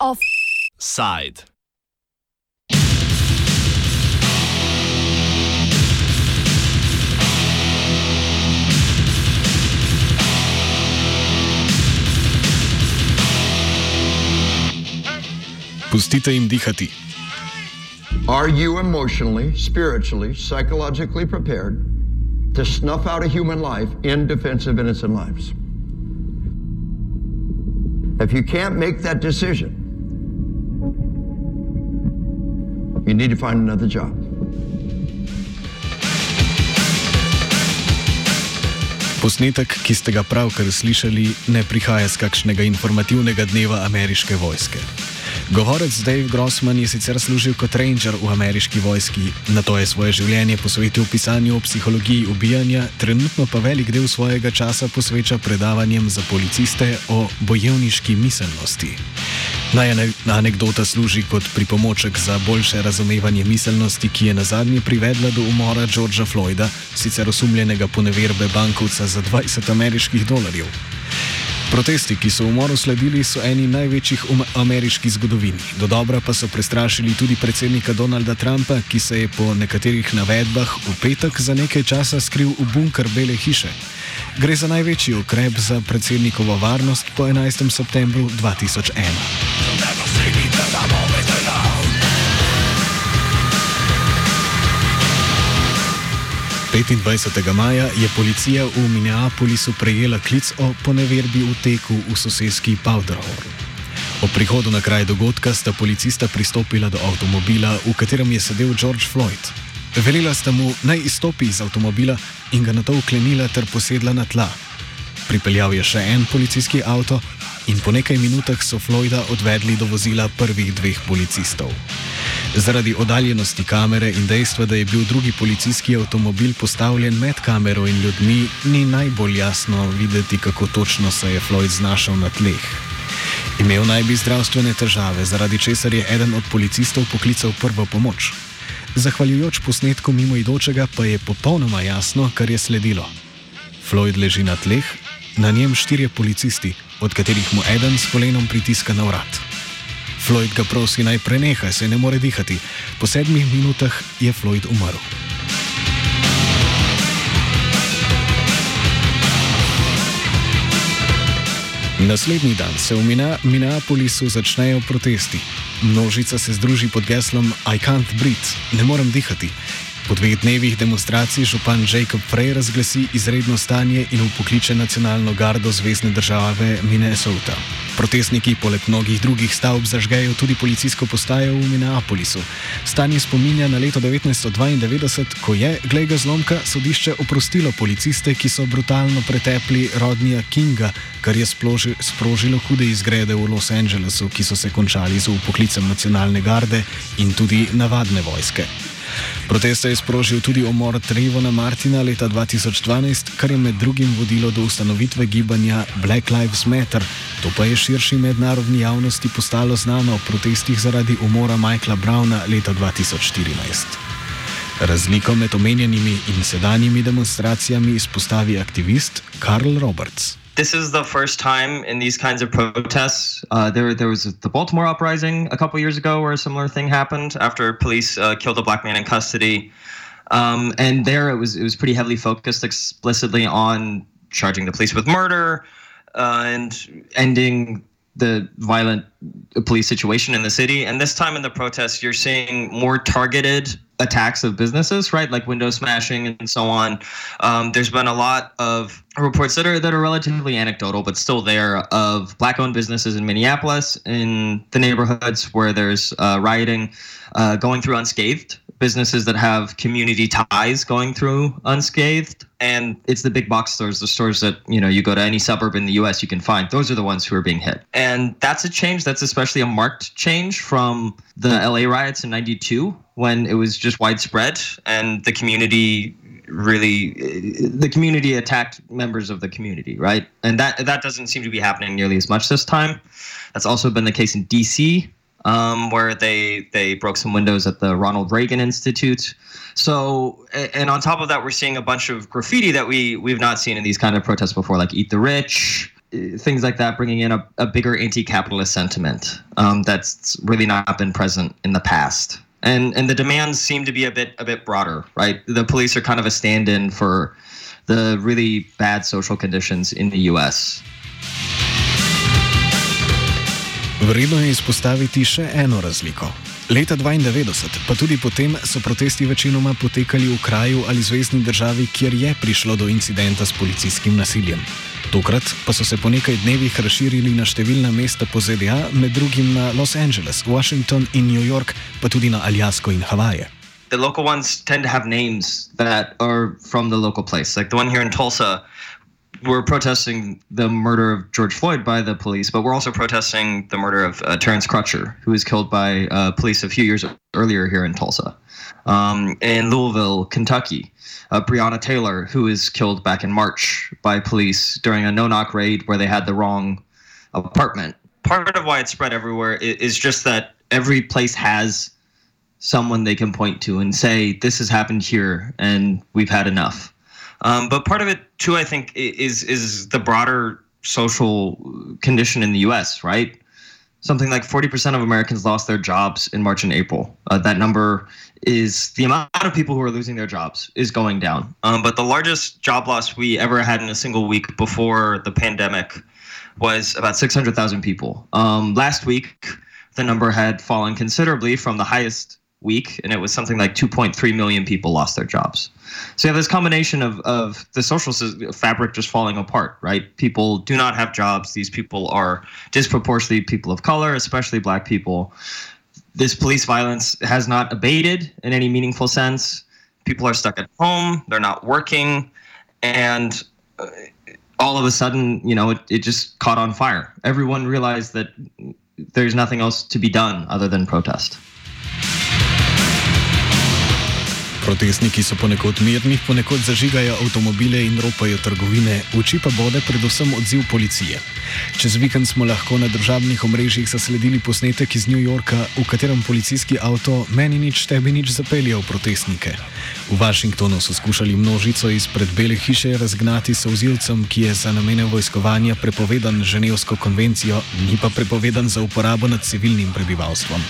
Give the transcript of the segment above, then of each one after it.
Offside. Pustite jim dihati. Are you emotionally, spiritually, psychologically prepared to snuff out a human life in defense of innocent lives? If you can't make that decision, you need to find another job. Posnetek, ki ste ga pravkar slišali, ne prihaja z kakšnega informativnega dneva ameriške vojske. Govorec Dave Grossman je sicer služil kot ranger v ameriški vojski, na to je svoje življenje posvetil pisanju o psihologiji ubijanja, trenutno pa velik del svojega časa posveča predavanjem za policiste o bojevniški miselnosti. Naj anekdota služi kot pripomoček za boljše razumevanje miselnosti, ki je na zadnje privedla do umora Georgea Floyda, sicer osumljenega poneverbe bankovca za 20 ameriških dolarjev. Protesti, ki so umoru sledili, so eni največjih v ameriški zgodovini. Do dobra pa so prestrašili tudi predsednika Donalda Trumpa, ki se je po nekaterih navedbah v petek za nekaj časa skril v bunker Bele hiše. Gre za največji ukrep za predsednikovo varnost po 11. septembru 2001. 25. maja je policija v Minneapolisu prejela klic o poneverbi v teku v sosedski Powderhorn. O prihodu na kraj dogodka sta policista pristopila do avtomobila, v katerem je sedel George Floyd. Velila sta mu naj izstopi iz avtomobila in ga na to uklenila ter posedla na tla. Pripeljal je še en policijski avto in po nekaj minutah so Floyda odvedli do vozila prvih dveh policistov. Zaradi oddaljenosti kamere in dejstva, da je bil drugi policijski avtomobil postavljen med kamero in ljudmi, ni najbolj jasno videti, kako točno se je Floyd znašel na tleh. Imel naj bi zdravstvene težave, zaradi česar je eden od policistov poklical prvo pomoč. Zahvaljujoč posnetku mimoidočega pa je popolnoma jasno, kar je sledilo. Floyd leži na tleh, na njem štirje policisti, od katerih mu eden s kolenom pritiska na vrat. Floyd ga prosi naj preneha, se ne more dihati. Po sedmih minutah je Floyd umrl. Naslednji dan se v Minneapolisu začnejo protesti. Množica se združi pod geslom I can't breathe, ne morem dihati. Po dveh dnevih demonstracij župan Jacob Frey razglasi izredno stanje in upokliče nacionalno gardo Zvezdne države Minnesota. Protestniki poleg mnogih drugih stavb zažgejo tudi policijsko postajo v Minneapolisu. Stanje spominja na leto 1992, ko je, glej ga zlomka, sodišče oprostilo policiste, ki so brutalno pretepli rodnija Kinga, kar je sploži, sprožilo hude izgrede v Los Angelesu, ki so se končali z upoklicem nacionalne garde in tudi navadne vojske. Proteste je sprožil tudi omor Trevona Martina leta 2012, kar je med drugim vodilo do ustanovitve gibanja Black Lives Matter. To pa je širši mednarodni javnosti postalo znano o protestih zaradi umora Michaela Browna leta 2014. Razliko med omenjenimi in sedanjimi demonstracijami izpostavi aktivist Karl Roberts. This is the first time in these kinds of protests. Uh, there, there was the Baltimore uprising a couple years ago where a similar thing happened after police uh, killed a black man in custody. Um, and there, it was it was pretty heavily focused explicitly on charging the police with murder uh, and ending the violent police situation in the city. And this time in the protests, you're seeing more targeted attacks of businesses, right? Like window smashing and so on. Um, there's been a lot of reports that are that are relatively anecdotal, but still there of black-owned businesses in Minneapolis, in the neighborhoods where there's uh, rioting, uh, going through unscathed. Businesses that have community ties going through unscathed, and it's the big box stores, the stores that you know you go to any suburb in the U.S. you can find. Those are the ones who are being hit, and that's a change. That's especially a marked change from the LA riots in '92 when it was just widespread and the community really the community attacked members of the community right and that that doesn't seem to be happening nearly as much this time that's also been the case in dc um, where they they broke some windows at the Ronald Reagan Institute. So, and on top of that, we're seeing a bunch of graffiti that we we've not seen in these kind of protests before, like "Eat the Rich." Things like that, bringing in a, a bigger anti-capitalist sentiment um, that's really not been present in the past, and and the demands seem to be a bit a bit broader, right? The police are kind of a stand-in for the really bad social conditions in the U.S. Vredno je izpostaviti še eno razliko. Leta 92, pa tudi potem, so protesti večinoma potekali v kraju ali zvezdni državi, kjer je prišlo do incidenta s policijskim nasiljem. Tokrat pa so se po nekaj dnevih razširili na številna mesta po ZDA, med drugim na Los Angeles, Washington in New York, pa tudi na Aljasko in Havaje. The local ones tend to have names that are from the local place. Like the one here in Tulsa, we're protesting the murder of George Floyd by the police, but we're also protesting the murder of uh, Terrence Crutcher, who was killed by uh, police a few years earlier here in Tulsa. Um, in Louisville, Kentucky, uh, Breonna Taylor, who was killed back in March by police during a no-knock raid where they had the wrong apartment. Part of why it's spread everywhere is just that every place has someone they can point to and say, "This has happened here, and we've had enough." Um, but part of it too, I think, is is the broader social condition in the U.S. Right, something like forty percent of Americans lost their jobs in March and April. Uh, that number is the amount of people who are losing their jobs is going down. Um, but the largest job loss we ever had in a single week before the pandemic was about six hundred thousand people. Um, last week, the number had fallen considerably from the highest week, and it was something like 2.3 million people lost their jobs. So you have this combination of, of the social fabric just falling apart, right? People do not have jobs. These people are disproportionately people of color, especially black people. This police violence has not abated in any meaningful sense. People are stuck at home, they're not working, and uh, all of a sudden, you know, it, it just caught on fire. Everyone realized that there's nothing else to be done other than protest. Protestniki so ponekod mirni, ponekod zažigajo avtomobile in ropajo trgovine, oči pa bode predvsem odziv policije. Čez vikend smo lahko na državnih omrežjih zasledili posnetek iz New Yorka, v katerem policijski avto meni nič, tebi nič zapeljal protestnike. V Washingtonu so skušali množico izpred Bele hiše razgnati s vzilcem, ki je za namene vojskovanja prepovedan Ženevsko konvencijo, ni pa prepovedan za uporabo nad civilnim prebivalstvom.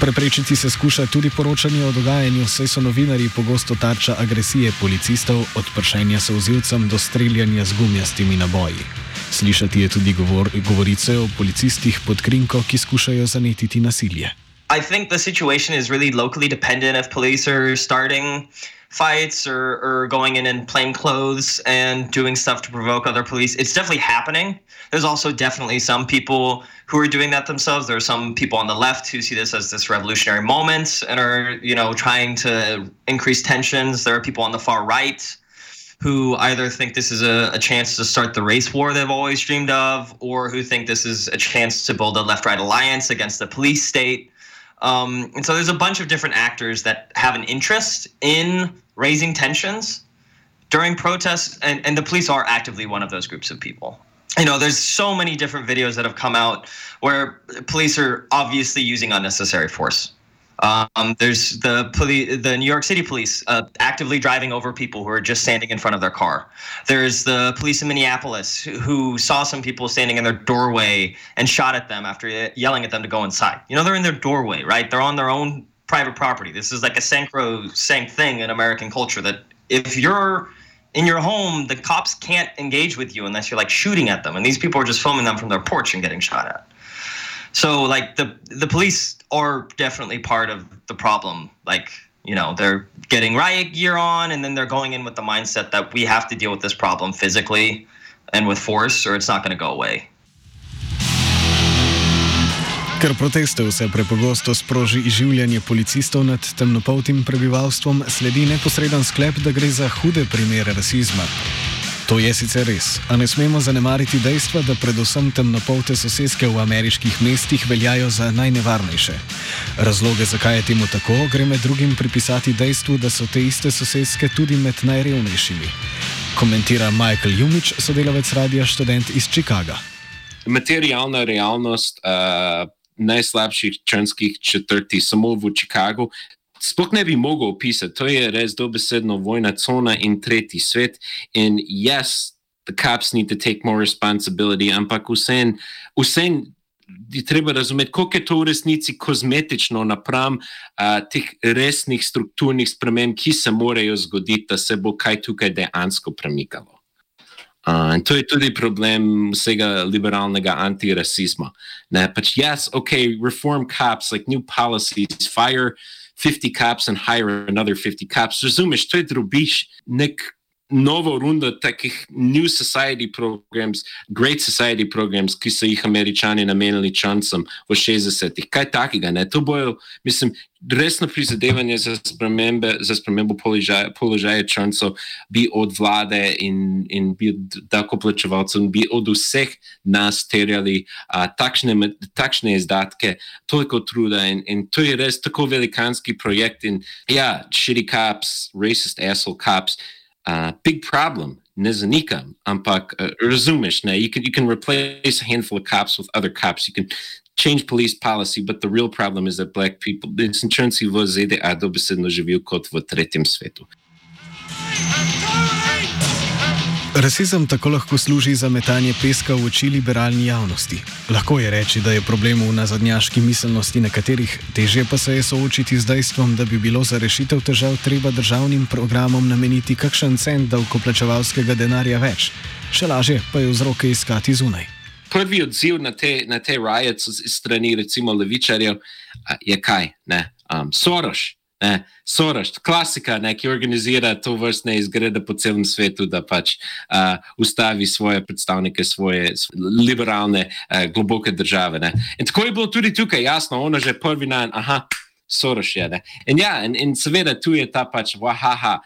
Preprečiti se skuša tudi poročanje o dogajanju, saj so novinari pogosto tarča agresije policistov, od pršenja sozilcem do streljanja z gumijastimi naboji. Slišati je tudi govor, govorice o policistih pod krinko, ki skušajo zanetiti nasilje. I think the situation is really locally dependent if police are starting fights or, or going in in plain clothes and doing stuff to provoke other police. It's definitely happening. There's also definitely some people who are doing that themselves. There are some people on the left who see this as this revolutionary moment and are, you know, trying to increase tensions. There are people on the far right who either think this is a, a, chance to start the race war they've always dreamed of, or who think this is a chance to build a left right alliance against the police state. Um, and so there's a bunch of different actors that have an interest in raising tensions during protests, and, and the police are actively one of those groups of people you know, there's so many different videos that have come out where police are obviously using unnecessary force. Um, there's the police, the New York City police uh, actively driving over people who are just standing in front of their car. There's the police in Minneapolis who, saw some people standing in their doorway and shot at them after yelling at them to go inside. You know, they're in their doorway, right? They're on their own private property. This is like a sacrosanct thing in American culture that if you're in your home, the cops can't engage with you unless you're like shooting at them. And these people are just filming them from their porch and getting shot at. So like the the police are definitely part of the problem. Like you know they're getting riot gear on, and then they're going in with the mindset that we have to deal with this problem physically and with force, or it's not going to go away. Ker proteste vse prepogosto sproži izživljanje policistov nad temnopoltim prebivalstvom, sledi neposreden sklep, da gre za hude primere rasizma. To je sicer res, a ne smemo zanemariti dejstva, da predvsem temnopolte sosedske v ameriških mestih veljajo za najnevarnejše. Razloge, zakaj je temu tako, gre med drugim pripisati dejstvu, da so te iste sosedske tudi med najrevnejšimi. Komentira Michael Jumič, sodelavec radia študent iz Chicaga. Materialna realnost uh, najslabših črnskih četrti, samo v Chicagu. Sploh ne bi mogel opisati, to je res dobesedno vojna cona in tretji svet. In yes, the cops need to take more responsibility, ampak vsem, vsem je treba razumeti, koliko je to v resnici kozmetično napram uh, teh resnih strukturnih sprememb, ki se morajo zgoditi, da se bo kaj tukaj dejansko premikalo. Uh, in to je tudi problem vsega liberalnega antirasizma. Ne, pač, yes, okay, reform cops, like new policies, fire 50 cops and hire another 50 cops. Razumeš, to je drobiš nek novo rundo takih New Society programs, Great Society programs, ki so jih američani namenili čancem v 60-ih. Kaj takega? Ne? To bojo, mislim, resno prizadevanje za, za spremembo položaja, položaja čancov bi od vlade in, in bi od dakoplačevalcev, bi od vseh nas terjali uh, takšne, takšne izdatke, toliko truda in, in to je res tako velikanski projekt in ja, shitty cops, racist asshole cops, uh, big problem. Ne zanikam, ampak uh, razumeš, ne? You, can, you can replace a handful of cops with other cops. You can change police policy, but the real problem is that black people, insurance v ZDA dobesedno živijo kot v tretjem svetu. Rasizem tako lahko služi za metanje peska v oči liberalni javnosti. Lahko je reči, da je problem v nazadnjaški miselnosti nekaterih, teže pa se je soočiti z dejstvom, da bi bilo za rešitev težav treba državnim programom nameniti kakšen cent davkoplačevalskega denarja več. Še lažje pa je vzroke iskati zunaj. Prvi odziv na te, na te raje strani, recimo, levičarjev, je kaj? Um, Soroš. Ne, Soros, klasika, ne, ki organizira to vrstne izgrede po celem svetu, da pač uh, ustavi svoje predstavnike, svoje liberalne, uh, globoke države. Ne. In tako je bilo tudi tukaj, jasno, ono že prvi dan, aha, Soros je. Ne. In ja, in, in seveda tu je ta pač, wahaha,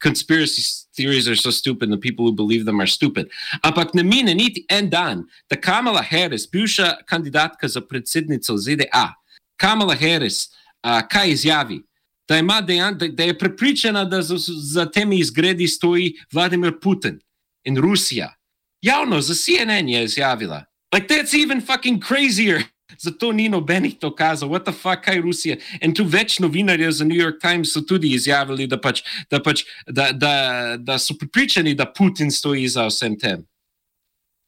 conspiracy theories are so stupid, the people who believe them are stupid. Ampak ne mine niti en dan, da Kamala Harris, bivša kandidatka za predsednico ZDA, Kamala Harris, uh, kaj izjavi? Da, dejan, da, da je prepričana, da za, za temi izgredi stoji Vladimir Putin in Rusija. Javno, za CNN je izjavila. Like, that's even fucking crazier. Zato ni nobenih dokazov, what the fuck, kaj Rusija. In tu več novinarjev za New York Times so tudi izjavili, da, pač, da, pač, da, da, da so pripričani, da Putin stoji za vsem tem.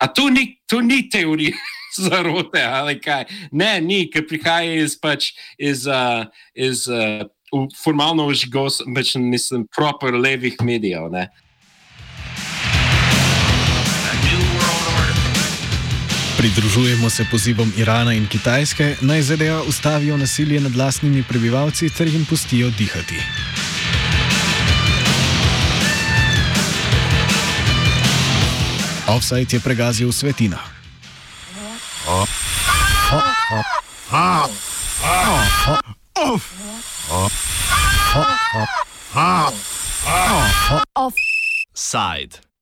A to ni, to ni teorija. zarote ali kaj. Ne, ni, ker prihaja iz, pač, iz, uh, iz uh, formalno užigos, pač mislim, proper levih medijev. Ne. Pridružujemo se pozivom Irana in Kitajske, naj ZDA ustavijo nasilje nad vlastnimi prebivalci ter jim pustijo dihati. Offside je pregazil svetina. Offside.